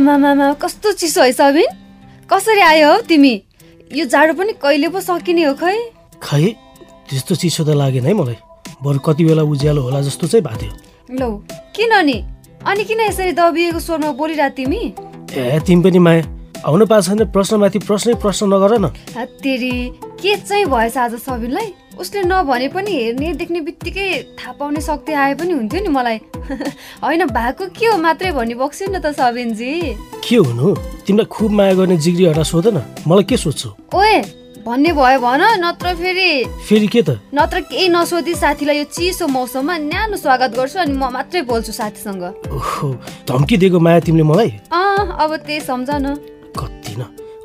आमामामा कस्तो चिसो है सबिन? कसरी आयो हौ तिमी? यो जाडो पनि कहिले पो सकिने हो खै? खै त्यस्तो चिसो त लागेन है मलाई। बरु कति बेला उज्यालो होला जस्तो चाहिँ भएको थियो। लौ किन नि? अनि किन यसरी दबिएको स्वरमा बोलिरह तिमी? ए तिमी पनि माया आउनु पाएको छैन प्रश्नमाथि प्रश्नै प्रश्न नगर न। तेरि के चाहिँ भएछ आज सबिनलाई? उसले नभने पनि हेर्ने देख्ने बित्तिकै थाहा पाउने शक्ति आए पनि हुन्थ्यो नि मलाई। होइन भएको के हो मात्रै भनी बक्स्यो न त सबिनजी। के हुनु? तिमीलाई खुब माया गर्ने जिग्री हटा सोध न मलाई के सोध्छु? ओए भन्ने भयो भन नत्र फेरि। फेरि के त? नत्र केही नसोधी साथीलाई यो चिसो मौसममा न्यानो स्वागत गर्छु अनि म मात्रै बोल्छु साथीसँग। ओहो धम्की दिएको माया तिमीले मलाई? अँ अब त्यही सम्झ न कति न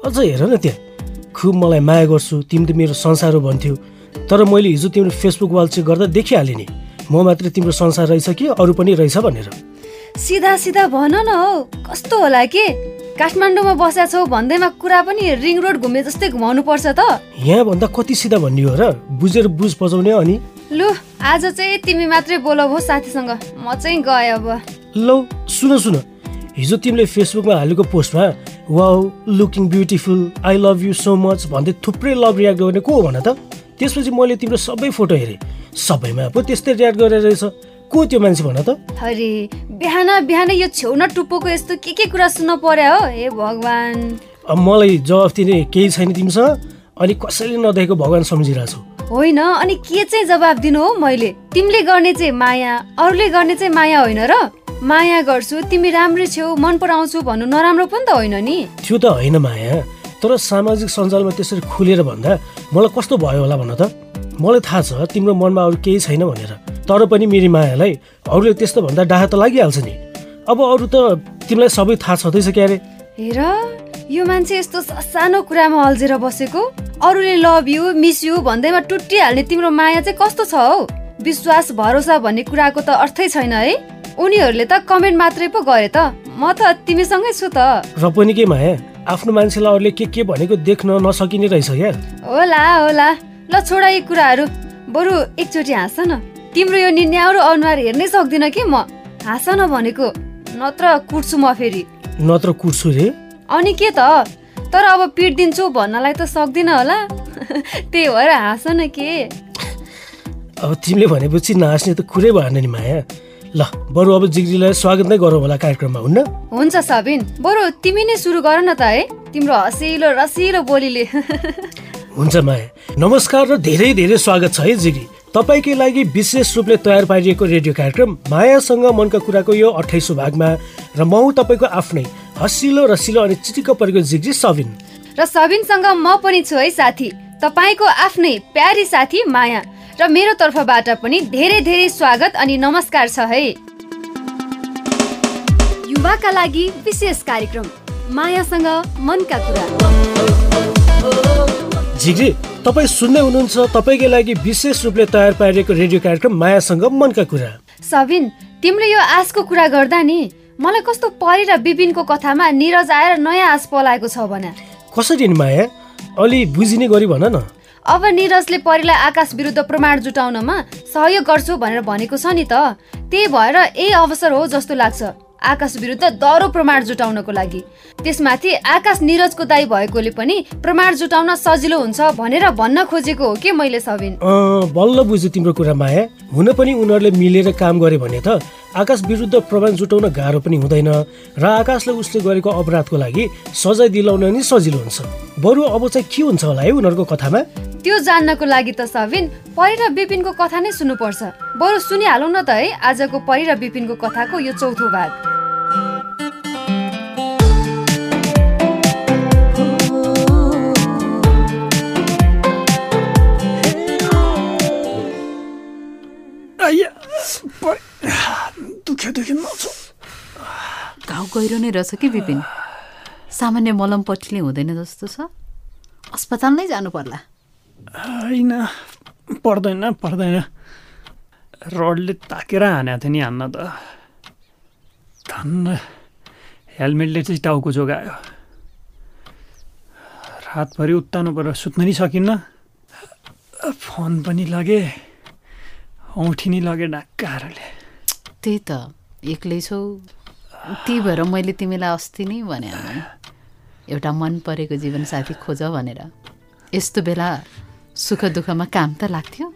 अझ हेर न त्यहाँ। खुब मलाई माया गर्छु तिमी त मेरो संसार हो भन्थ्यौ। तर मैले हिजो तिम्रो फेसबुक वाल चेक गर्दा देखिहालेँ नि। म मात्रै तिम्रो संसार रहेछ कि अरू पनि रहेछ भनेर। सिधा सिधा भन न हौ कस्तो होला के? काठमाडौँमा बसेका छौ भन्दैमा कुरा पनि रिङ रोड घुमे जस्तै घुमाउनु पर्छ त। यहाँभन्दा कति सिधा भन्ने हो र? बुझेर बुझ बजाउने अनि? लु आज चाहिँ तिमी मात्रै बोल भो साथीसँग। म चाहिँ गएँ अब। लौ सुन सुन। हिजो तिमीले फेसबुकमा हालेको पोस्टमा wow looking beautiful I love you so much भन्दै थुप्रै लभ रियाक्ट गर्ने को हो भन त? त्यसपछि मैले तिम्रो सबै फोटो हेरेँ। सबैमा पो त्यस्तै रियाक्ट गरेर रहेछ। को त्यो मान्छे भन त? अरे बिहान बिहान यो छेउ न टुप्पोको यस्तो के के कुरा सुन्न पर्यो हो? हे भगवान्। अब मलाई जवाफ दिने केही छैन तिमीसँग। अनि कसैले नदेखेको भगवान् सम्झिरहेको छु होइन अनि के चाहिँ जवाब दिनु हो मैले? तिमीले गर्ने चाहिँ माया अरूले गर्ने चाहिँ माया होइन र? माया गर्छु तिमी राम्रै छेउ मन पराउँछु भन्नु नराम्रो पनि त होइन नि। त्यो त होइन माया। तर सामाजिक सञ्जालमा त्यसरी खुलेर भन्दा मलाई कस्तो भयो होला भन त? मलाई थाहा छ तिम्रो मनमा अरू केही छैन भनेर। तर पनि मेरो मायालाई अरूले त्यस्तो भन्दा डाहा त लागिहाल्छ नि। अब अरू त तिमीलाई सबै थाहा छँदैछ क्यारे हेर यो मान्छे यस्तो सानो कुरामा अल्झेर बसेको। अरूले लभ यु मिस यु भन्दैमा टुटिहाल्ने तिम्रो माया चाहिँ कस्तो छ हौ? विश्वास भरोसा भन्ने कुराको त अर्थै छैन है। उनीहरूले त कमेन्ट मात्रै पो गरे त। म त तिमीसँगै छु त। र पनि के माया? आफ्नो मान्छेलाई अरूले के के भनेको देख्न नसकिने रहेछ क्या? होला होला। ल छोडा यी कुराहरू। बरु एकचोटि हाँस न। तिम्रो यो निन्याउरो अनुहार हेर्नै सक्दिनँ कि म? हाँस न भनेको। नत्र कुट्छु म फेरि। नत्र कुर्छु रे? अनि के त? तर अब पिट दिन्छु भन्नलाई त सक्दिनँ होला। त्यही भएर हाँस न के। अब तिमीले भनेपछि नहाँस्ने त कुरै भएन नि माया। ल बरु अब जिग्रीलाई स्वागत नै गरौँ होला कार्यक्रममा हुन्न? हुन्छ सबिन। बरु तिमी नै सुरु गर न त है। तिम्रो हसिलो रसिलो बोलीले। हुन्छ माया। नमस्कार र धेरै धेरै स्वागत छ है जिग्री तपाईँकै लागि विशेष रूपले तयार पारिएको रेडियो कार्यक्रम मायासँग मनका कुराको यो अठाइसौँ भागमा र म हुँ तपाईँको आफ्नै हसिलो रसिलो अनि चिटिक्क परेको जिग्री सबिन। र सबिनसँग म पनि छु है साथी। तपाईँको आफ्नै प्यारी साथी माया। र मेरो तर्फबाट पनि धेरै धेरै स्वागत अनि नमस्कार छ है। युवाका लागि विशेष कार्यक्रम मायासँग मनका कुरा। झिग्री तपाईँ सुन्दै हुनुहुन्छ तपाईँकै लागि विशेष रूपले तयार पारिएको रेडियो कार्यक्रम मायासँग मनका कुरा। सबिन तिमीले यो आशको कुरा गर्दा नि मलाई कस्तो परि र विपिनको कथामा निरज आएर नयाँ आश पलाएको छ भने। कसरी नि माया? अलि बुझिने गरी भन न। अब निरजले परिलाई आकाश विरुद्ध प्रमाण जुटाउनमा सहयोग गर्छु भनेर भनेको छ नि त। त्यही भएर यही अवसर हो जस्तो लाग्छ। आकाश विरुद्ध दह्रो प्रमाण जुटाउनको लागि। त्यसमाथि आकाश निरजको दाई भएकोले पनि प्रमाण जुटाउन सजिलो हुन्छ भनेर भन्न खोजेको हो कि मैले सबिन बल्ल बुझेँ तिम्रो कुरा माया। हुन पनि उनीहरूले मिलेर काम गरे भने त आकाश विरुद्ध प्रमाण जुटाउन गाह्रो पनि हुँदैन र आकाशले उसले गरेको अपराधको लागि सजाय दिलाउन नि सजिलो हुन्छ। बरु अब चाहिँ के हुन्छ होला है उनीहरूको कथामा? त्यो जान्नको लागि त सबिन परि र विपिनको कथा नै सुन्नुपर्छ। बरु सुनिहालौँ न त है आजको परि र विपिनको कथाको यो चौथो भाग। नछ घाउ गहिरो नै रहेछ कि विपिन सामान्य मलम पट्टीले हुँदैन जस्तो छ। अस्पताल नै जानु पर्ला होइन पर्दैन पर्दैन। रडले ताकेर हानेको थियो नि हान्न त। धन्न हेलमेटले चाहिँ टाउको जोगायो। रातभरि उत्तानो परेर सुत्न नि सकिन्न। फोन पनि लगे औँठी नि लगे ढाक्काहरूले। त्यही त। एक्लै छौ। त्यही भएर मैले तिमीलाई अस्ति नै भने एउटा मन परेको जीवनसाथी खोज भनेर। यस्तो बेला सुख दुःखमा काम त लाग्थ्यो।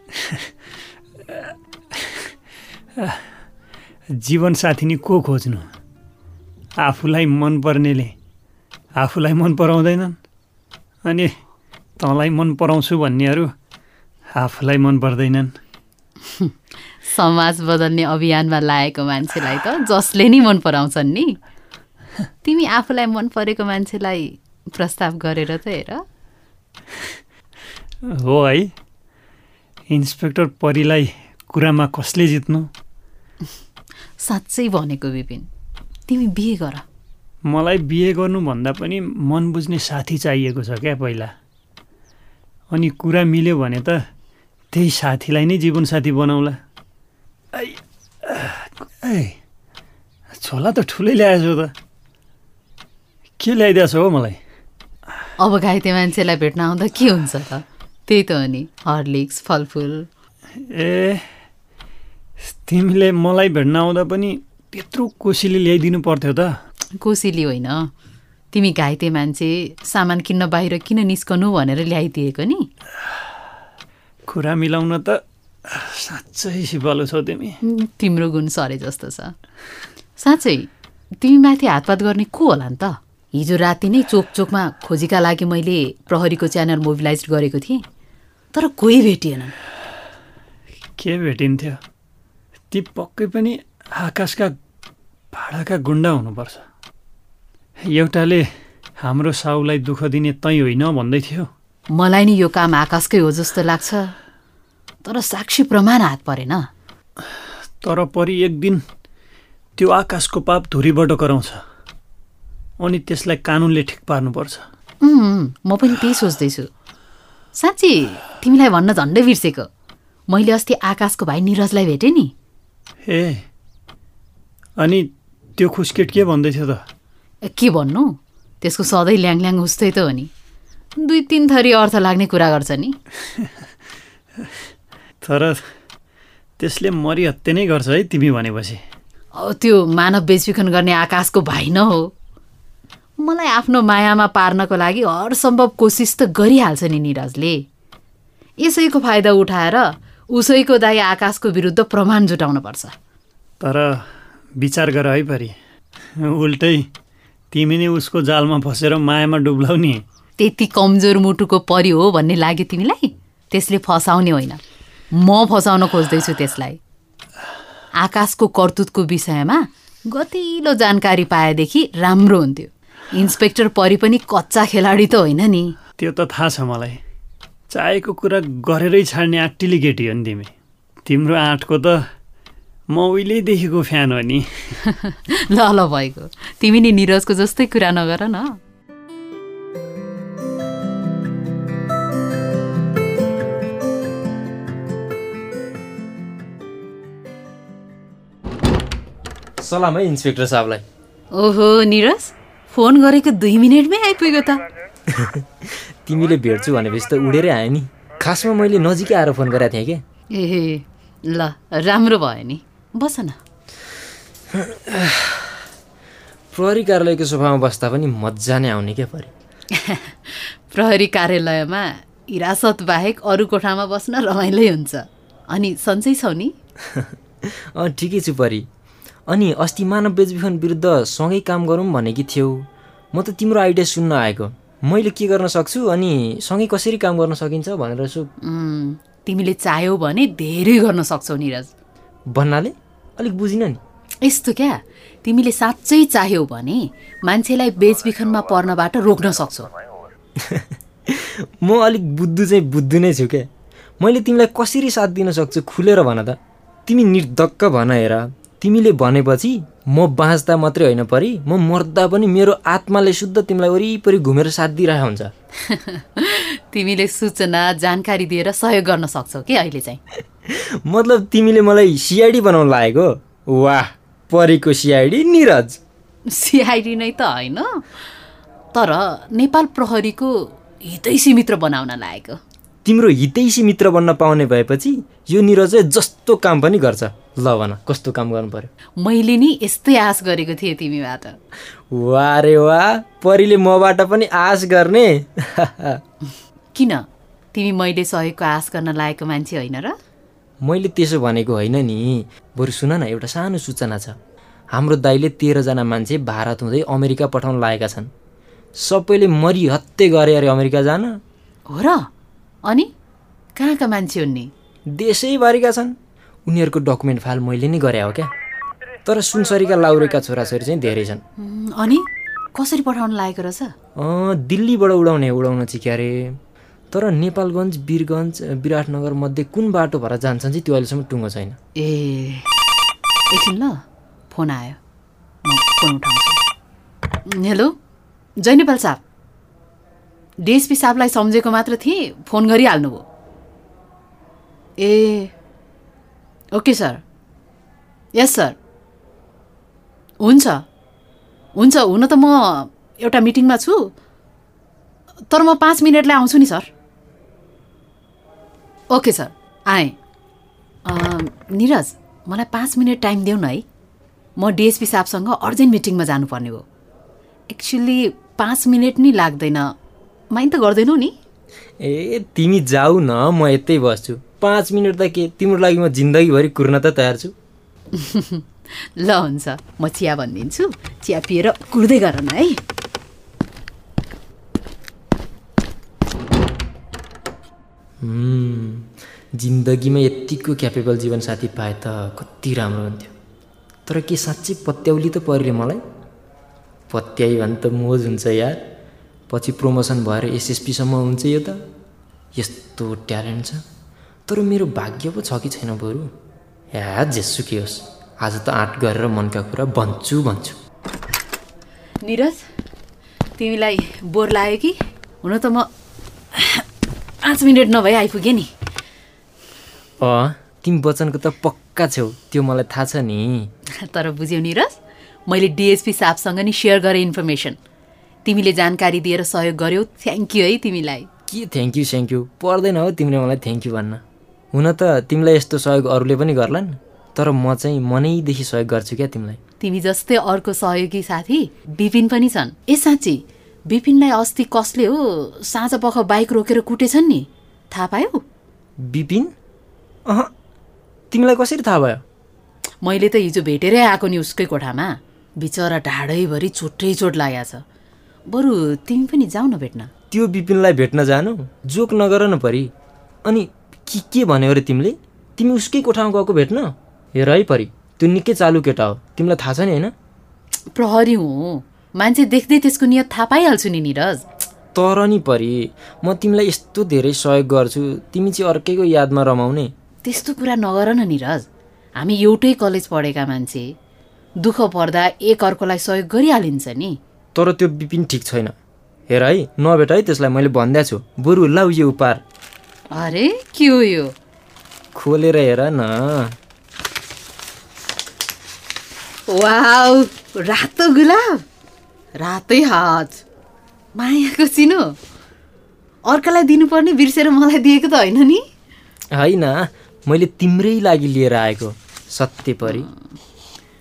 जीवनसाथी नि को खोज्नु? आफूलाई मनपर्नेले आफूलाई मन पराउँदैनन्? अनि तँलाई मन पराउँछु भन्नेहरू आफूलाई मन पर्दैनन्? समाज बदल्ने अभियानमा लागेको मान्छेलाई त जसले नि मन पराउँछन् नि। तिमी आफूलाई मन परेको मान्छेलाई प्रस्ताव गरेर त हेर। हो है। इन्सपेक्टर परीलाई कुरामा कसले जित्नु? साँच्चै भनेको विपिन तिमी बिहे गर। मलाई बिहे गर्नुभन्दा पनि मन बुझ्ने साथी चाहिएको छ क्या पहिला। अनि कुरा मिल्यो भने त त्यही साथीलाई नै जीवनसाथी बनाउला। ऐ, छोला त ठुलै ल्याएछौ त के ल्याइदिएछ हो मलाई अब घाइते मान्छेलाई भेट्न आउँदा के हुन्छ त त्यही त हो नि हर्लिक्स फलफुल ए तिमीले मलाई भेट्न आउँदा पनि त्यत्रो कोसीले ल्याइदिनु पर्थ्यो त कोसिली होइन तिमी घाइते मान्छे सामान किन्न बाहिर किन निस्कनु भनेर ल्याइदिएको नि कुरा मिलाउन त साँच्चै सिपालु छौ तिमी। तिम्रो गुण सरे जस्तो छ। साँच्चै तिमी माथि हातपात गर्ने को होला नि त? हिजो राति नै चोक चोकमा खोजीका लागि मैले प्रहरीको च्यानल मोबिलाइज गरेको थिएँ तर कोही भेटिएनन् के भेटिन्थ्यो? ती पक्कै पनि आकाशका भाडाका गुन्डा हुनुपर्छ। एउटाले हाम्रो साउलाई दुःख दिने तै होइन भन्दै थियो। मलाई नि यो काम आकाशकै हो जस्तो लाग्छ। तर साक्षी प्रमाण हात परेन। तर परि एक दिन त्यो आकाशको पाप धुरीबाट कराउँछ अनि त्यसलाई कानुनले ठिक पार्नुपर्छ। म पनि त्यही सोच्दैछु। साँच्ची तिमीलाई भन्न झन्डै बिर्सेको। मैले अस्ति आकाशको भाइ निरजलाई भेटेँ नि। ए अनि त्यो खुसकेट के भन्दै थियो त? के भन्नु? त्यसको सधैँ ल्याङ ल्याङ उस्तै त हो नि। दुई तिन थरी अर्थ लाग्ने कुरा गर्छ नि। तर त्यसले मरिहत्ते नै गर्छ है तिमी भनेपछि। अब त्यो मानव बेचबिखन गर्ने आकाशको भाइ न हो। मलाई आफ्नो मायामा पार्नको लागि हरसम्भव कोसिस त गरिहाल्छ नि निरजले। यसैको फाइदा उठाएर उसैको दाई आकाशको विरुद्ध प्रमाण जुटाउनुपर्छ। तर विचार गर है परि। उल्टै तिमी नै उसको जालमा फसेर मायामा डुब्लाउने त्यति कमजोर मुटुको परि हो भन्ने लाग्यो तिमीलाई? त्यसले फसाउने होइन। म फसाउन खोज्दैछु त्यसलाई। आकाशको कर्तुतको विषयमा गतिलो जानकारी पाएदेखि राम्रो हुन्थ्यो। इन्सपेक्टर परि पनि कच्चा खेलाडी त होइन नि। त्यो त थाहा छ मलाई। चाहेको कुरा गरेरै छाड्ने आँटिली केटी हो नि तिमी। तिम्रो आँटको त म उहिलेदेखिको फ्यान हो नि। ल ल भएको तिमी नि निरजको जस्तै कुरा नगर न। सलाम है इन्सपेक्टर साहबलाई। ओहो निरज फोन गरेको दुई मिनटमै आइपुग्यो त। तिमीले भेट्छु भनेपछि त उडेरै आयो नि। खासमा मैले नजिकै आएर फोन गरेको थिएँ क्या ए ल राम्रो भयो नि। बस न। प्रहरी कार्यालयको सोफामा बस्दा पनि मजा नै आउने क्या परि। प्रहरी कार्यालयमा हिरासत बाहेक अरू कोठामा बस्न रमाइलै हुन्छ। अनि सन्चै छौ नि? अँ ठिकै छु परि। अनि अस्ति मानव बेचबिखन विरुद्ध सँगै काम गरौँ भनेकी थियौ। म त तिम्रो आइडिया सुन्न आएको। मैले के गर्न सक्छु अनि सँगै कसरी काम गर्न सकिन्छ भनेर सो तिमीले चाह्यौ भने धेरै गर्न सक्छौ निरज। भन्नाले अलिक बुझिनँ नि। यस्तो क्या? तिमीले साँच्चै चाह्यौ भने मान्छेलाई बेचबिखनमा पर्नबाट रोक्न सक्छौ। म अलिक बुद्धु चाहिँ बुद्धु नै छु क्या। मैले तिमीलाई कसरी साथ दिन सक्छु खुलेर भन त। तिमी निर्धक्क भन हेर। तिमीले भनेपछि म बाँच्दा मात्रै होइन परि म मर्दा पनि मेरो आत्माले शुद्ध तिमीलाई वरिपरि घुमेर साथ दिइरहेको हुन्छ। तिमीले सूचना जानकारी दिएर सहयोग गर्न सक्छौ कि अहिले चाहिँ? मतलब तिमीले मलाई सिआइडी बनाउनु लागेको? वाह परेको सिआइडी निरज। सिआइडी नै त होइन। तर नेपाल प्रहरीको हितैसी मित्र बनाउन लागेको। तिम्रो हितैसी मित्र बन्न पाउने भएपछि यो निरजले जस्तो काम पनि गर्छ। ल भन कस्तो काम गर्नु पर्यो? मैले नि यस्तै आश गरेको थिएँ तिमीबाट। वा रे वा परीले मबाट पनि आश गर्ने? किन? तिमी मैले सहयोगको आश गर्न लागेको मान्छे होइन र? मैले त्यसो भनेको होइन नि। बरु सुन न एउटा सानो सूचना छ। हाम्रो दाइले तेह्रजना मान्छे भारत हुँदै अमेरिका पठाउन लागेका छन्। सबैले मरिहत्ते गरे अरे अमेरिका जान। हो र? अनि कहाँका मान्छे हुन् नि? देशैभरिका छन्। उनीहरूको डकुमेन्ट फाइल मैले नै गरे हो क्या। तर सुनसरीका लाउरेका छोराछोरी चाहिँ धेरै छन्। अनि? कसरी पठाउन लागेको रहेछ? दिल्लीबाट उडाउने उडाउन चाहिँ क्या अरे तर नेपालगञ्ज वीरगञ्ज विराटनगर मध्ये कुन बाटो भएर जान्छन् चाहिँ त्यो अहिलेसम्म टुङ्गो छैन। ए एकछिन ल फोन आयो। म फोन उठाउँछु। हेलो जय नेपाल साहब। डिएसपी साहबलाई सम्झेको मात्र थिएँ फोन गरिहाल्नुभयो। ए ओके सर यस सर हुन्छ। हुन्छ हुन त म एउटा मिटिङमा छु। तर म पाँच मिनटलाई आउँछु नि सर। ओके सर आएँ। निरज मलाई पाँच मिनट टाइम देऊ न है। म डिएसपी साहबसँग अर्जेन्ट मिटिङमा जानुपर्ने हो। एक्चुली पाँच मिनट नि लाग्दैन। माइन त गर्दैनौ नि। ए तिमी जाऊ न म यतै बस्छु। पाँच मिनट त के तिम्रो लागि म जिन्दगीभरि कुर्न त तयार छु। ल हुन्छ म चिया भनिदिन्छु। चिया पिएर कुर्दै गर न है। जिन्दगीमा यत्तिको क्यापेबल जीवनसाथी पाए त कति राम्रो हुन्थ्यो। तर के साँच्चै पत्याउली त पऱ्यो मलाई? पत्याइ भने त मोज हुन्छ यार। पछि प्रमोसन भएर एसएसपीसम्म हुन्छ यो त। यस्तो ट्यालेन्ट छ। तर मेरो भाग्य पो छ कि छैन बरु? या जेसुकै होस् आज त आँट गरेर मनका कुरा भन्छु भन्छु। निरज तिमीलाई बोर लाग्यो कि? हुन त म पाँच मिनट नभए आइपुगेँ नि। अँ तिमी वचनको त पक्का छेउ त्यो मलाई थाहा छ नि। तर बुझ्यौ निरज मैले डिएसपी साहबसँग नि सेयर गरेँ इन्फर्मेसन। तिमीले जानकारी दिएर सहयोग गर्यौ थ्याङ्क यू है तिमीलाई। के थ्याङ्क यू स्याङ्क यू? पर्दैन हो तिमीले मलाई थ्याङ्क यू भन्न। हुन त तिमीलाई यस्तो सहयोग अरूले पनि गर्लान् तर म चाहिँ मनैदेखि सहयोग गर्छु क्या तिमीलाई। तिमी जस्तै अर्को सहयोगी साथी विपिन पनि छन्। ए साँच्ची विपिनलाई अस्ति कसले हो साँझ पख बाइक रोकेर कुटेछन् नि? थाहा पायौ? विपिन अह तिमीलाई कसरी थाहा भयो? मैले त हिजो भेटेरै आएको नि उसकै कोठामा। बिचरा ढाडैभरि चोटै चोट लागेको छ। बरु तिमी पनि जाऊ न भेट्न। त्यो विपिनलाई भेट्न जानु जोक नगर न परि। अनि के के भन्यो अरे तिमीले? तिमी उसकै कोठामा गएको भेट्न हेर है परि त्यो निकै चालु केटा हो। तिमीलाई थाहा छ नि होइन? प्रहरी हुँ। मान्छे देख्दै त्यसको नियत थाहा पाइहाल्छु नि निरज। तर नि परि म तिमीलाई यस्तो धेरै सहयोग गर्छु। तिमी चाहिँ अर्कैको यादमा रमाउने। त्यस्तो कुरा नगर न निरज। हामी एउटै कलेज पढेका मान्छे। दुःख पर्दा एक अर्कोलाई सहयोग गरिहालिन्छ नि। तर त्यो विपिन ठिक छैन। हेर है नभेट है त्यसलाई मैले भन्दै छु। बरु लाउ यो उपहार अरे के हो यो? खोलेर हेर न। वाउ रातो गुलाब। रातै हात। मायाको चिनो। अर्कालाई दिनुपर्ने बिर्सेर मलाई दिएको त होइन नि? होइन मैले तिम्रै लागि लिएर आएको सत्य परि।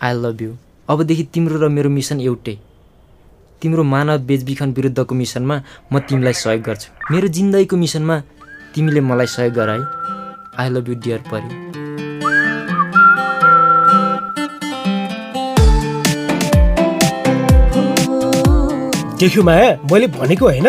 आई लभ यु अबदेखि तिम्रो र मेरो मिसन एउटै। तिम्रो मानव बेचबिखन विरुद्धको मिसनमा म तिमीलाई सहयोग गर्छु। मेरो जिन्दगीको मिसनमा तिमीले मलाई सहयोग गर है। आई लभ यु डियर परि देख्यो माया मैले भनेको होइन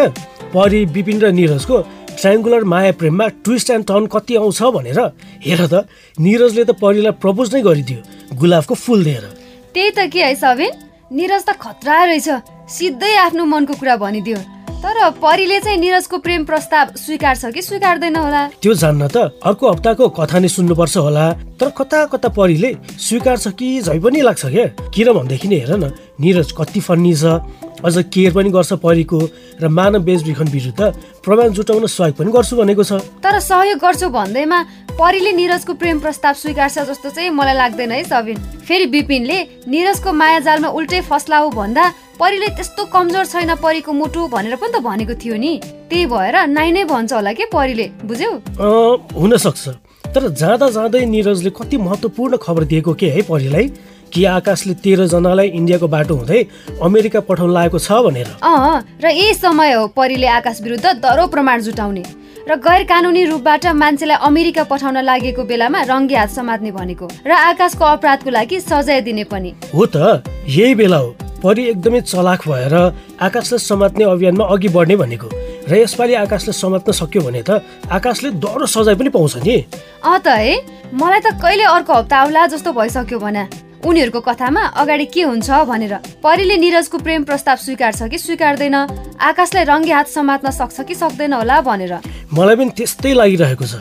परि विपिन र निरजको ट्राइङ्गुलर माया प्रेममा ट्विस्ट एन्ड टर्न कति आउँछ भनेर। हेर त निरजले त परिलाई प्रपोज नै गरिदियो गुलाबको फुल दिएर। त्यही त के है सबिन? निरज त खतरा रहेछ सिधै आफ्नो मनको कुरा भनिदियो। तर परीले चाहिँ निरजको प्रेम प्रस्ताव स्वीकार्छ कि स्वीकार्दैन होला? त्यो जान्न त अर्को हप्ताको कथा नै सुन्नुपर्छ होला। तर कता कता परिले स्वीकार्छ कि झै पनि लाग्छ क्या किन भनेदेखि हेर न निरज कति फन्नी छ। अझ केयर पनि गर्छ परीको र मानव बेचबिखन विरुद्ध प्रमाण जुटाउन सहयोग पनि गर्छु भनेको छ। तर सहयोग गर्छु भन्दैमा परीले निरजको प्रेम प्रस्ताव स्वीकार्छ जस्तो चाहिँ मलाई लाग्दैन है सबिन। फेरि विपिनले निरजको माया जालमा उल्टै फस्ला हो भन्दा परीले त्यस्तो कमजोर छैन परीको मुटु भनेर पनि त भनेको थियो नि। त्यही भएर नाइ नै भन्छ होला के परीले बुझ्यौ? अँ, हुनसक्छ। तर जाँदा जाँदै निरजले कति महत्त्वपूर्ण खबर दिएको के है परिलाई? कि आकाशले तेह्रजनालाई इन्डियाको बाटो हुँदै अमेरिका पठाउन लागेको छ भनेर। अँ र यही समय हो परीले आकाश विरुद्ध दरो प्रमाण जुटाउने। र गैर कानुनी रूपबाट मान्छेलाई अमेरिका पठाउन लागेको बेलामा रङ्गे हात समात्ने भनेको। र आकाशको अपराधको लागि सजाय दिने पनि। हो त यही बेला हो। परि एकदमै चलाक भएर आकाशलाई समात्ने अभियानमा अघि बढ्ने भनेको। र यसपालि आकाशले समात्न सक्यो भने त आकाशले डह्रो सजाय पनि पाउँछ नि। अँ त है मलाई त कहिले अर्को हप्ता आउला जस्तो भइसक्यो भना। उनीहरूको कथामा अगाडि के हुन्छ भनेर। परीले निरजको प्रेम प्रस्ताव स्वीकार्छ कि स्वीकार्दैन? आकाशलाई रङ्गे हात समात्न सक्छ कि सक्दैन होला भनेर। मलाई पनि त्यस्तै लागिरहेको छ।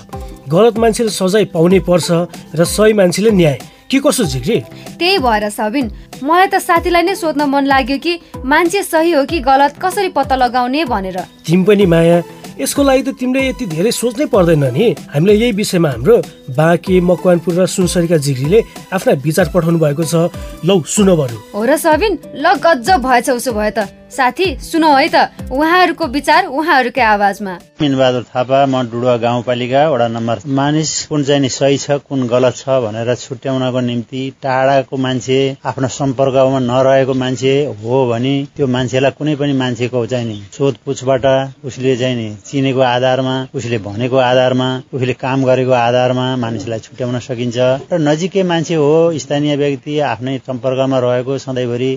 गलत मान्छेले सजाय पाउनै पर्छ र सही मान्छेले न्याय। के कसो झिक्री? त्यही भएर सबिन मलाई त साथीलाई नै सोध्न मन लाग्यो कि मान्छे सही हो कि गलत कसरी पत्ता लगाउने भनेर। तिमी पनि माया यसको लागि त तिमीले यति धेरै सोच्नै पर्दैन नि। हामीले यही विषयमा हाम्रो बाँके मकवानपुर र सुनसरीका झिग्रीले आफ्ना विचार पठाउनु भएको छ। लौ सुन बरु। हो र सबिन ल गजब भएछ उसो भए त। साथी सुनौ है त उहाँहरूको विचार उहाँहरूकै आवाजमा। मिनबहादुर थापा म डुडुवा गाउँपालिका वडा नम्बर। मानिस कुन चाहिँ नि सही छ कुन गलत छ भनेर छुट्याउनको निम्ति टाढाको मान्छे आफ्नो सम्पर्कमा नरहेको मान्छे हो भने त्यो मान्छेलाई कुनै पनि मान्छेको चाहिँ नि सोधपुछबाट उसले चाहिँ नि चिनेको आधारमा उसले भनेको आधारमा उसले काम गरेको आधारमा मानिसलाई छुट्याउन सकिन्छ। र नजिकै मान्छे हो स्थानीय व्यक्ति आफ्नै सम्पर्कमा रहेको सधैँभरि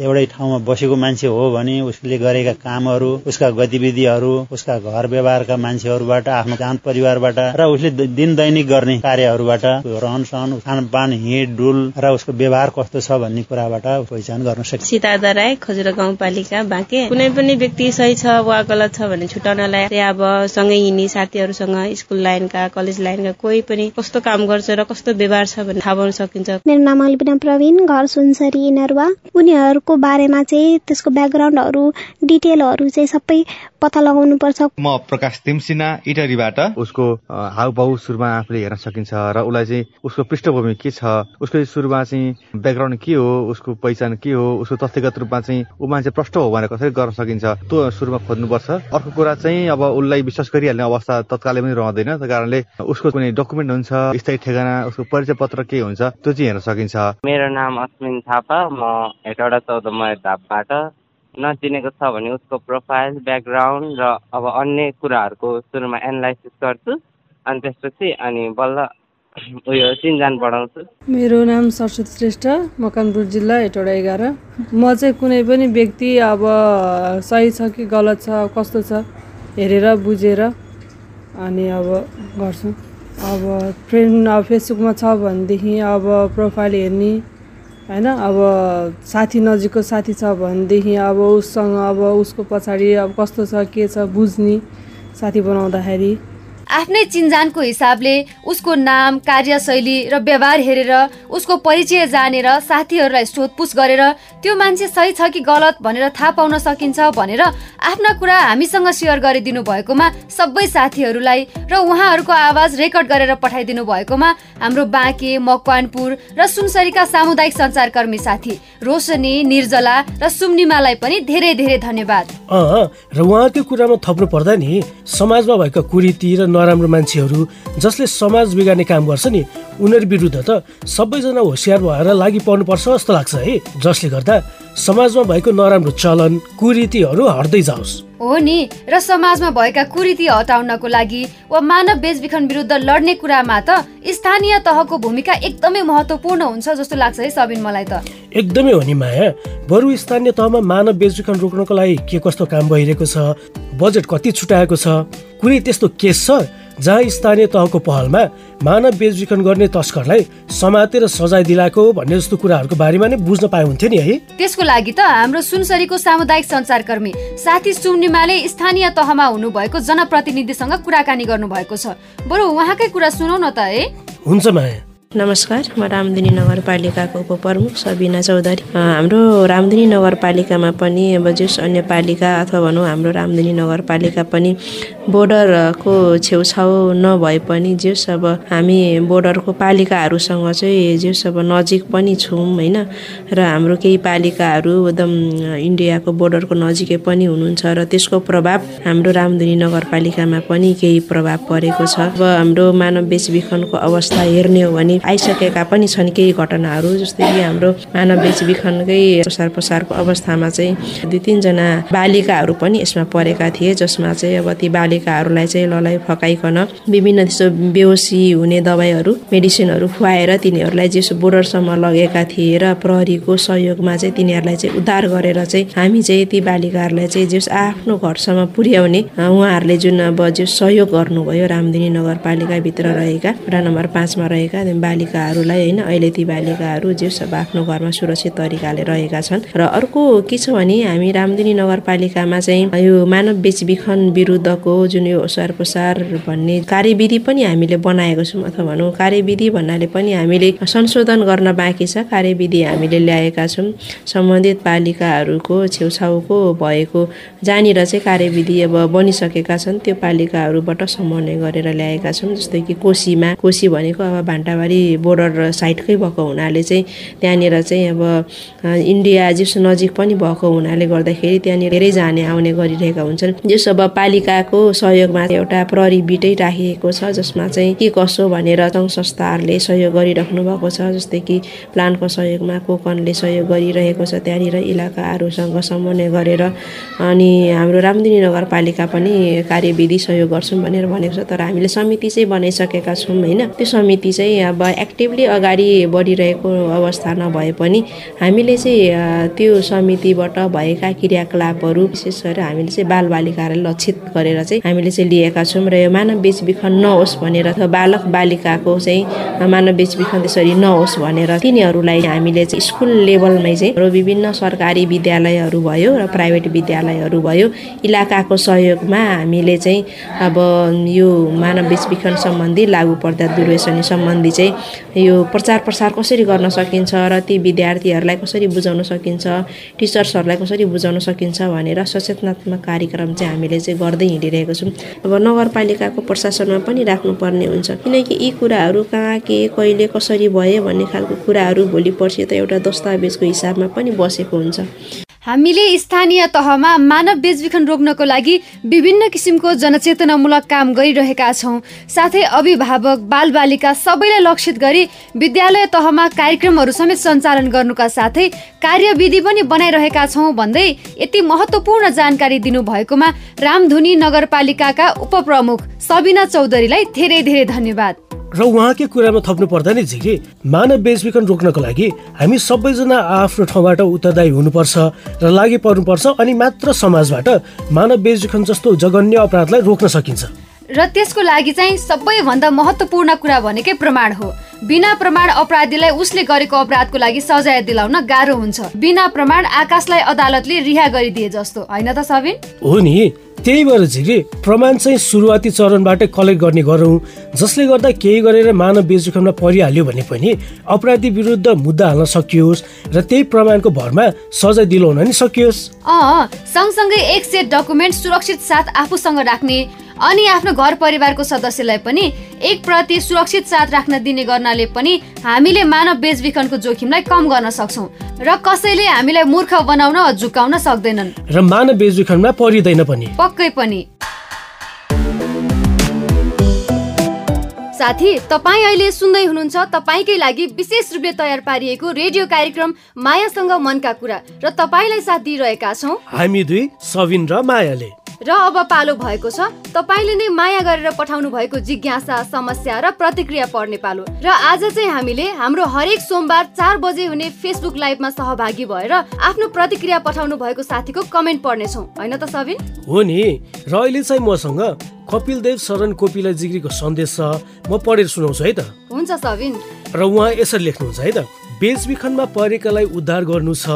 एउटै ठाउँमा बसेको मान्छे हो भने उसले गरेका कामहरू उसका गतिविधिहरू उसका घर व्यवहारका मान्छेहरूबाट आफ्नो जान परिवारबाट र उसले दिन दैनिक गर्ने कार्यहरूबाट रहन सहन खानपान हिँड डुल र उसको व्यवहार कस्तो छ भन्ने कुराबाट पहिचान गर्न सकिन्छ। सीता राई खजुरा गाउँपालिका बाँके। कुनै पनि व्यक्ति सही छ वा गलत छ भने छुटाउनलाई चाहिँ अब सँगै हिँड्ने साथीहरूसँग स्कुल लाइनका कलेज लाइनका कोही कस्तो काम गर्छ र कस्तो व्यवहार छ भन्ने थाहा पाउन सकिन्छ। मेरो नाम अल्बिना प्रवीण घर सुनसरी नरुवा। उनीहरूको बारेमा चाहिँ त्यसको ब्याकग्राउन्डहरू डिटेलहरू चाहिँ सबै पत्ता लगाउनु पर्छ म प्रकाश तिमसिना इटरीबाट उसको हाउभाउ सुरुमा आफूले हेर्न सकिन्छ र उसलाई चाहिँ उसको पृष्ठभूमि के छ उसको सुरुमा चाहिँ ब्याकग्राउन्ड के हो उसको पहिचान के हो उसको तथ्यगत रूपमा चाहिँ ऊ मान्छे प्रष्ट हो भनेर कसरी गर्न सकिन्छ त्यो सुरुमा खोज्नुपर्छ। अर्को कुरा चाहिँ अब उसलाई विश्वास गरिहाल्ने अवस्था तत्कालै पनि रहँदैन त्यही कारणले उसको कुनै डकुमेन्ट हुन्छ। स्थायी ठेगाना उसको परिचय पत्र के हुन्छ त्यो चाहिँ हेर्न सकिन्छ। मेरो नाम अश्विन थापा म हेटौडा चौध धापबाट नचिनेको छ भने उसको प्रोफाइल ब्याकग्राउन्ड र अब अन्य कुराहरूको सुरुमा एनालाइसिस गर्छु। अनि त्यसपछि अनि बल्ल उयो चिन्जान बढाउँछु। मेरो नाम सरस्वती श्रेष्ठ मकनपुर जिल्ला हेटौडा एघार। म चाहिँ कुनै पनि व्यक्ति अब सही छ कि गलत छ कस्तो छ हेरेर बुझेर अनि अब गर्छु। अब फ्रेन्ड अब फेसबुकमा छ भनेदेखि अब प्रोफाइल हेर्ने होइन? अब साथी नजिकको साथी छ भनेदेखि अब उससँग अब उसको पछाडि अब कस्तो छ के छ बुझ्ने साथी बनाउँदाखेरि। आफ्नै चिन्जानको हिसाबले उसको नाम कार्यशैली र व्यवहार हेरेर उसको परिचय जानेर साथीहरूलाई सोधपुछ गरेर त्यो मान्छे सही छ कि गलत भनेर थाहा पाउन सकिन्छ भनेर आफ्ना कुरा हामीसँग सेयर गरिदिनु भएकोमा सबै साथीहरूलाई र उहाँहरूको आवाज रेकर्ड गरेर पठाइदिनु भएकोमा हाम्रो बाँके मकवानपुर र सुनसरीका सामुदायिक सञ्चारकर्मी साथी रोशनी निर्जला र सुम्निमालाई पनि धेरै धेरै धन्यवाद। र उहाँकै कुरामा थप्नु पर्दा नि समाजमा भएका र नराम्रो मान्छेहरू जसले समाज बिगार्ने काम गर्छ नि उनीहरू विरुद्ध त सबैजना होसियार भएर लागि पर्नुपर्छ जस्तो लाग्छ है। जसले गर्दा समाजमा भएको नराम्रो चलन कुरीतिहरू हट्दै जाओस्। हो नि र समाजमा भएका कुरीति हटाउनको लागि वा मानव बेचबिखन विरुद्ध लड्ने कुरामा त स्थानीय तहको भूमिका एकदमै महत्त्वपूर्ण हुन्छ जस्तो लाग्छ है सबिन मलाई त। एकदमै हो नि माया। बरु स्थानीय तहमा मानव बेचबिखन रोक्नको लागि के कस्तो काम भइरहेको छ? बजेट कति छुट्याएको छ? कुनै त्यस्तो केस छ? जहाँ स्थानीय तहको पहलमा मानव बेचबिखन गर्ने तस्करलाई समातेर सजाय दिलाएको भन्ने जस्तो कुराहरूको बारेमा नै बुझ्न पाए हुन्थ्यो नि है। त्यसको लागि त हाम्रो सुनसरीको सामुदायिक सञ्चारकर्मी साथी सुम्निमाले स्थानीय तहमा हुनुभएको जनप्रतिनिधिसँग कुराकानी गर्नु भएको छ। बरु उहाँकै कुरा सुनौ न त है। हुन्छ माया। नमस्कार म रामदिनी नगरपालिकाको उपप्रमुख सबिना चौधरी। हाम्रो रामदिनी नगरपालिकामा पनि अब जस अन्य पालिका अथवा भनौँ हाम्रो रामदिनी नगरपालिका पनि बोर्डरको छेउछाउ नभए पनि जस अब हामी बोर्डरको पालिकाहरूसँग चाहिँ जस अब नजिक पनि छौँ होइन? र हाम्रो केही पालिकाहरू एकदम इन्डियाको बोर्डरको नजिकै पनि हुनुहुन्छ र त्यसको प्रभाव हाम्रो रामदिनी नगरपालिकामा पनि केही प्रभाव परेको छ। अब हाम्रो मानव बेचबिखनको अवस्था हेर्ने हो भने आइसकेका पनि छन् केही घटनाहरू जस्तै कि हाम्रो मानव बेचबिखनकै प्रसार प्रसारको अवस्थामा चाहिँ दुई तिनजना बालिकाहरू पनि यसमा परेका थिए जसमा चाहिँ अब ती बालिकाहरूलाई चाहिँ ललाई फकाइकन विभिन्न त्यस्तो बेहोसी हुने दबाईहरू मेडिसिनहरू खुवाएर तिनीहरूलाई जेसो बोर्डरसम्म लगेका थिए र प्रहरीको सहयोगमा चाहिँ तिनीहरूलाई चाहिँ उद्धार गरेर चाहिँ हामी चाहिँ ती बालिकाहरूलाई चाहिँ जस आफ्नो घरसम्म पुर्याउने उहाँहरूले जुन अब जो सहयोग गर्नुभयो रामदिनी नगरपालिकाभित्र रहेका वडा नम्बर पाँचमा रहेका बालिकाहरूलाई होइन अहिले ती बालिकाहरू जस अब आफ्नो घरमा सुरक्षित तरिकाले रहेका छन्। र अर्को के छ भने हामी रामदिनी नगरपालिकामा चाहिँ यो मानव बेचबिखन विरुद्धको जुन यो ओसार प्रसार भन्ने कार्यविधि पनि हामीले बनाएको छौँ अथवा भनौँ कार्यविधि भन्नाले पनि हामीले संशोधन गर्न बाँकी छ कार्यविधि हामीले ल्याएका छौँ। सम्बन्धित पालिकाहरूको छेउछाउको भएको जहाँनिर चाहिँ कार्यविधि अब बनिसकेका छन् त्यो पालिकाहरूबाट समन्वय गरेर ल्याएका छौँ जस्तै कि कोसीमा। कोसी भनेको अब भान्टाबारी बोर्डर साइडकै भएको हुनाले चाहिँ त्यहाँनिर चाहिँ अब इन्डिया जस नजिक पनि भएको हुनाले गर्दाखेरि त्यहाँनिर धेरै जाने आउने गरिरहेका हुन्छन्। जस अब पालिकाको सहयोगमा एउटा प्रहरी बिटै राखिएको छ जसमा चाहिँ के कसो भनेर सङ्घ संस्थाहरूले सहयोग गरिराख्नु भएको छ जस्तै कि प्लानको सहयोगमा कोकनले सहयोग गरिरहेको छ त्यहाँनिर इलाकाहरूसँग समन्वय गरेर अनि हाम्रो रामदिनी नगरपालिका पनि कार्यविधि सहयोग गर्छौँ भनेर भनेको छ। तर हामीले समिति चाहिँ बनाइसकेका छौँ होइन? त्यो समिति चाहिँ अब एक्टिभली अगाडि बढिरहेको अवस्था नभए पनि हामीले चाहिँ त्यो समितिबाट भएका क्रियाकलापहरू विशेष गरेर हामीले चाहिँ बालबालिकाहरूलाई लक्षित गरेर चाहिँ हामीले चाहिँ लिएका छौँ र यो मानव बेचबिखन नहोस् भनेर अथवा बालक बालिकाको चाहिँ मानव बेचबिखन त्यसरी नहोस् भनेर तिनीहरूलाई हामीले चाहिँ स्कुल लेभलमै चाहिँ विभिन्न सरकारी विद्यालयहरू भयो र प्राइभेट विद्यालयहरू भयो इलाकाको सहयोगमा हामीले चाहिँ अब यो मानव बेचबिखन सम्बन्धी लागु पर्दा दुर्व्यसनी सम्बन्धी चाहिँ यो प्रचार प्रसार कसरी गर्न सकिन्छ र ती विद्यार्थीहरूलाई कसरी बुझाउन सकिन्छ टिचर्सहरूलाई कसरी बुझाउन सकिन्छ भनेर सचेतनात्मक कार्यक्रम चाहिँ हामीले चाहिँ गर्दै हिँडिरहेको छौँ। अब नगरपालिकाको प्रशासनमा पनि राख्नुपर्ने हुन्छ। किनकि यी कुराहरू कहाँ के कहिले कसरी भयो भन्ने खालको कुराहरू भोलि पर्सि त एउटा दस्तावेजको हिसाबमा पनि बसेको हुन्छ। हामीले स्थानीय तहमा मानव बेचबिखन रोक्नको लागि विभिन्न किसिमको जनचेतनामूलक काम गरिरहेका छौँ। साथै अभिभावक बालबालिका सबैलाई लक्षित गरी विद्यालय तहमा कार्यक्रमहरू समेत सञ्चालन गर्नुका साथै कार्यविधि पनि बनाइरहेका छौँ भन्दै यति महत्त्वपूर्ण जानकारी दिनुभएकोमा रामधुनी नगरपालिकाका उपप्रमुख सबिना चौधरीलाई धेरै धेरै धन्यवाद। र उहाँकै कुरामा थप्नु पर्दा नि झिके मानव बेचबिखन रोक्नको लागि हामी सबैजना आफ्नो ठाउँबाट उत्तरदायी हुनुपर्छ र लागि पर्नुपर्छ अनि मात्र समाजबाट मानव बेचबिखन जस्तो जघन्य अपराधलाई रोक्न सकिन्छ। र त्यसको लागि चाहिँ सबैभन्दा महत्त्वपूर्ण कुरा भनेकै प्रमाण हो। बिना प्रमाण अपराधीलाई उसले गरेको अपराधको लागि सजाय दिलाउन गाह्रो हुन्छ। बिना प्रमाण आकाशलाई अदालतले रिहा गरिदिए जस्तो। होइन त सबिन? हो नि। त्यही भएर झिके प्रमाण चाहिँ सुरुवाती चरणबाटै कलेक्ट गर्ने गरौँ जसले गर्दा केही गरेर मानव बेचबिखनमा परिहाल्यो भने पनि अपराधी विरुद्ध मुद्दा हाल्न सकियोस् र त्यही प्रमाणको भरमा सजाय दिलाउन नि सकियोस्। सँगसँगै एक सेट डकुमेन्ट सुरक्षित साथ आफूसँग राख्ने अनि आफ्नो घर परिवारको सदस्यलाई पनि एक प्रति सुरक्षित साथ राख्न दिने गर्नाले पनि हामीले मानव बेचबिखनको जोखिमलाई कम गर्न सक्छौँ र कसैले हामीलाई मूर्ख बनाउन झुकाउन सक्दैनन्। र मानव बेचबिखनमा परिँदैन पनि। पक्कै पनि। साथी तपाईँ अहिले सुन्दै हुनुहुन्छ तपाईँकै लागि विशेष रूपले तयार पारिएको रेडियो कार्यक्रम मायासँग मनका कुरा र तपाईँलाई साथ दिइरहेका छौँ। हामी दुई सविन र मायाले। र अब पालो भएको छ। तपाईँले नै माया गरेर पठाउनु भएको जिज्ञासा समस्या र प्रतिक्रिया पढ्ने पालो। र आज चाहिँ हामीले हाम्रो हरेक सोमबार चार बजे हुने फेसबुक लाइभमा सहभागी भएर आफ्नो प्रतिक्रिया पठाउनु भएको साथीको कमेन्ट पढ्नेछौँ होइन त सबिन? हो नि। र अहिले चाहिँ मसँग कपिल देव शरण कोपिला जिग्रीको सन्देश छ। म पढेर सुनाउँछु है त। हुन्छ सबिन। र उहाँ यसरी लेख्नुहुन्छ है त। बेचबिखनमा परेकालाई उद्धार गर्नु छ।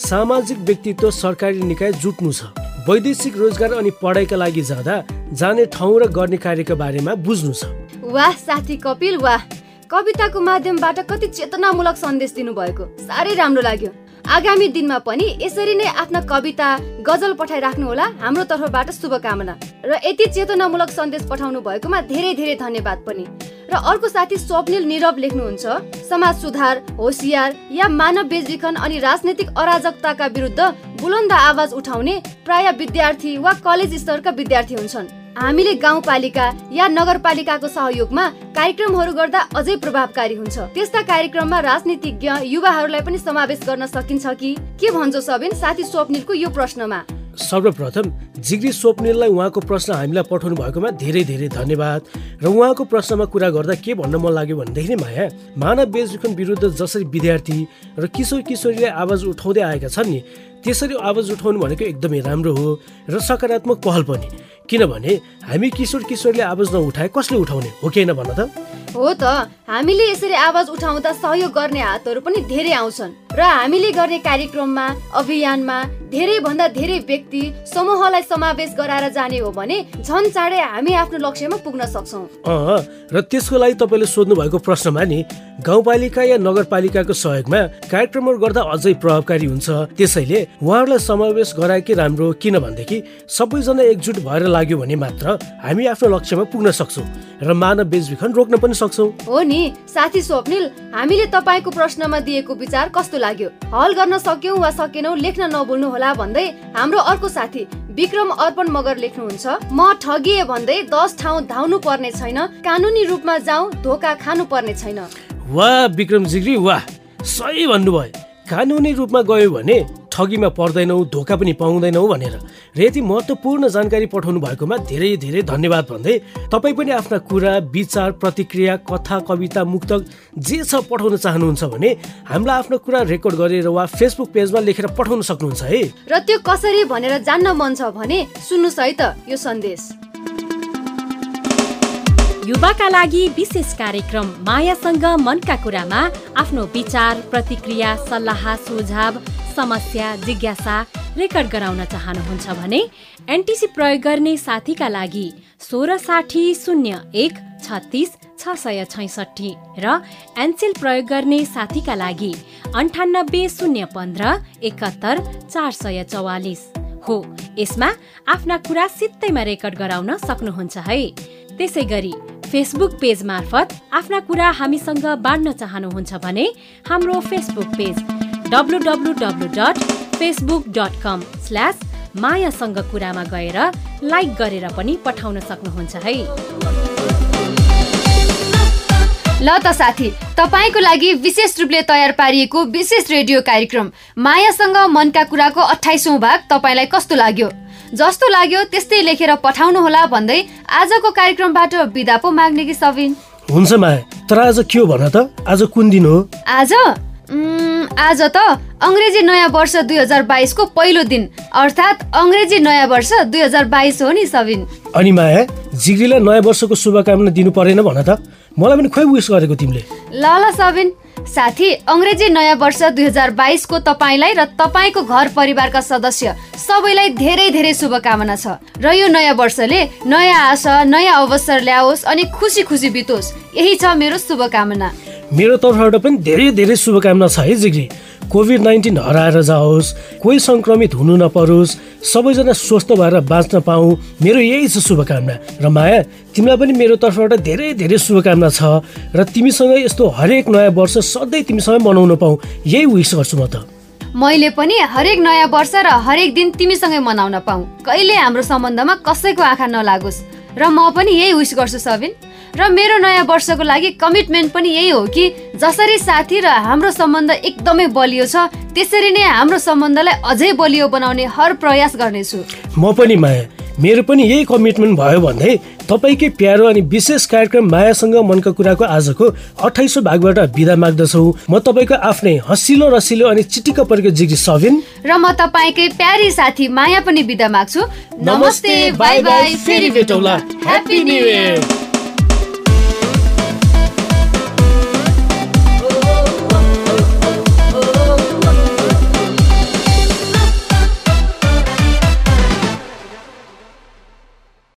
सामाजिक व्यक्तित्व सरकारी निकाय जुट्नु छ। वैदेशिक रोजगार अनि पढाइका लागि जाँदा जाने ठाउँ र गर्ने कार्यका बारेमा बुझ्नु छ। वाह साथी कपिल वाह। कविताको माध्यमबाट कति चेतनामूलक सन्देश दिनुभएको। साह्रै राम्रो लाग्यो। आगामी दिनमा पनि यसरी नै आफ्ना कविता गजल पठाइराख्नु होला। हाम्रो तर्फबाट शुभकामना। र यति चेतनामूलक सन्देश पठाउनु भएकोमा धेरै धेरै धन्यवाद पनि। र अर्को साथी स्वप्निल निरव लेख्नुहुन्छ समाज सुधार होसियार या मानव बेचबिखन अनि राजनैतिक अराजकताका विरुद्ध बुलन्द आवाज उठाउने प्राय विद्यार्थी वा कलेज स्तरका विद्यार्थी हुन्छन्। हामीले गाउँपालिका या नगरपालिकाको सहयोगमा कार्यक्रमहरू गर्दा अझै प्रभावकारी हुन्छ। त्यस्ता कार्यक्रममा राजनीतिज्ञ युवाहरूलाई पनि समावेश गर्न सकिन्छ कि? के भन्छ सबिन साथी स्वप्निलको यो प्रश्नमा? सर्वप्रथम जिग्री स्वप्निललाई उहाँको प्रश्न हामीलाई पठाउनु भएकोमा धेरै धेरै धन्यवाद। र उहाँको प्रश्नमा कुरा गर्दा के भन्न मन लाग्यो भनेदेखि माया मानव बेचबिखन विरुद्ध जसरी विद्यार्थी र किशोर किशोरीले आवाज उठाउँदै आएका छन् नि त्यसरी आवाज उठाउनु भनेको एकदमै राम्रो हो र सकारात्मक पहल पनि। किनभने हामी किशोर किशोरले आवाज नउठाए कसले उठाउने हो कि होइन भन त। हो त हामीले यसरी आवाज उठाउँदा सहयोग गर्ने हातहरू पनि धेरै आउँछन् र हामीले गर्ने कार्यक्रममा अभियानमा धेरै भन्दा धेरै व्यक्ति समूहलाई समावेश गराएर जाने हो भने झन् चाँडै हामी आफ्नो लक्ष्यमा पुग्न सक्छौँ। र त्यसको लागि तपाईँले सोध्नु भएको प्रश्नमा नि गाउँपालिका या नगरपालिकाको सहयोगमा कार्यक्रमहरू गर्दा अझै प्रभावकारी हुन्छ। त्यसैले उहाँहरूलाई समावेश गराएकै राम्रो किनभनेदेखि सबैजना एकजुट भएर लाग्यो भने मात्र हामी आफ्नो लक्ष्यमा पुग्न सक्छौँ र मानव बेचबिखन रोक्न पनि सक्छौँ? हो नि। साथी स्वप्निल हामीले तपाईँको प्रश्नमा दिएको विचार कस्तो लाग्यो? हल गर्न सक्यौँ वा सकेनौ लेख्न नबोल्नु होला भन्दै हाम्रो अर्को साथी विक्रम अर्पण मगर लेख्नुहुन्छ म ठगिए भन्दै दस ठाउँ धाउनु पर्ने छैन कानुनी रूपमा जाउँ धोका खानु पर्ने छैन। वाह विक्रम जिग्री वाह। सही भन्नुभयो। कानुनी रूपमा गयो भने ठगीमा पर्दैनौ धोका पनि पाउँदैनौ भनेर। र यति महत्त्वपूर्ण जानकारी पठाउनु भएकोमा धेरै धेरै धन्यवाद भन्दै तपाईँ पनि आफ्ना कुरा विचार प्रतिक्रिया कथा कविता मुक्तक जे छ पठाउन चाहनुहुन्छ भने हामीलाई आफ्नो कुरा रेकर्ड गरेर वा फेसबुक पेजमा लेखेर पठाउन सक्नुहुन्छ है। र त्यो कसरी भनेर जान्न मन छ भने सुन्नुहोस् है त यो सन्देश। युवाका लागि विशेष कार्यक्रम मायासँग मनका कुरामा आफ्नो विचार प्रतिक्रिया सल्लाह सुझाव समस्या जिज्ञासा रेकर्ड गराउन चाहनुहुन्छ भने एनटिसी प्रयोग गर्ने साथीका लागि सोह्र साठी शून्य एक छत्तिस छ सय छैसठी र एनसेल प्रयोग गर्ने साथीका लागि अन्ठानब्बे शून्य पन्ध्र एकहत्तर चार सय चौवालिस हो। यसमा आफ्ना कुरा सित्तैमा रेकर्ड गराउन सक्नुहुन्छ है। त्यसै गरी फेसबुक पेज मार्फत आफ्ना कुरा हामीसँग बाँड्न चाहनुहुन्छ भने हाम्रो Facebook page W W dot Facebook dot com slash मायासँग कुरामा गएर लाइक गरेर पनि पठाउन सक्नुहुन्छ है। ल त साथी तपाईँको लागि विशेष रूपले तयार पारिएको विशेष रेडियो कार्यक्रम मायासँग मनका कुराको अठाइसौँ भाग तपाईँलाई कस्तो लाग्यो? जस्तो लाग्यो त्यस्तै लेखेर पठाउनु होला भन्दै आजको कार्यक्रमबाट बिदा पो माग्ने कि सबिन हुन्छ माया तर आज के हो भन त? आज कुन दिन हो? आज? आज त अङ्ग्रेजी नयाँ वर्ष दुई हजार बाइसको पहिलो दिन। अर्थात् अङ्ग्रेजी नयाँ वर्ष दुई हजार बाइस हो नि सबिन अनि माया जिग्रीलाई नयाँ वर्षको शुभकामना दिनु परेन भन त? मलाई पनि खोइ विस गरेको तिमीले? ल ल सबिन साथी अङ्ग्रेजी नयाँ वर्ष दुई हजार बाइसको तपाईँलाई र तपाईँको घर परिवारका सदस्य सबैलाई धेरै धेरै शुभकामना छ। र यो नयाँ वर्षले नयाँ आशा नयाँ अवसर ल्याओस् अनि खुसी खुसी बितोस्। यही छ मेरो शुभकामना। मेरो तर्फबाट पनि धेरै धेरै शुभकामना छ है जिग्री। कोभिड नाइन्टिन हराएर जाओस् कोही सङ्क्रमित हुनु नपरोस् सबैजना स्वस्थ भएर बाँच्न पाऊँ मेरो यही छ शुभकामना। र माया तिमीलाई पनि मेरो तर्फबाट धेरै धेरै शुभकामना छ। र तिमीसँग यस्तो हरेक नयाँ वर्ष सधैँ तिमीसँग मनाउन पाऊँ यही विस गर्छु म त। मैले पनि हरेक नयाँ वर्ष र हरेक दिन तिमीसँगै मनाउन पाऊँ। कहिले हाम्रो सम्बन्धमा कसैको आँखा नलागोस्। र म पनि यही विस गर्छु सबिन। र मेरो नयाँ वर्षको लागि कमिटमेन्ट पनि यही हो कि जसरी साथी र हाम्रो सम्बन्ध एकदमै बलियो छ त्यसरी नै हाम्रो सम्बन्धलाई अझै बलियो बनाउने हर प्रयास गर्नेछु। म पनि माया। मेरो पनि यही कमिटमेन्ट भयो भन्दै तपाईँकै प्यारो अनि विशेष कार्यक्रम मायासँग मनका कुराको आजको अठाइसौँ भागबाट बिदा माग्दछौ। म तपाईँको आफ्नै हँसिलो रसिलो अनि चिटिक्क परेको जिग्री सबिन र म तपाईँकै प्यारी साथी माया पनि बिदा माग्छु। नमस्ते बाई बाई फेरि भेटौँला। Happy new year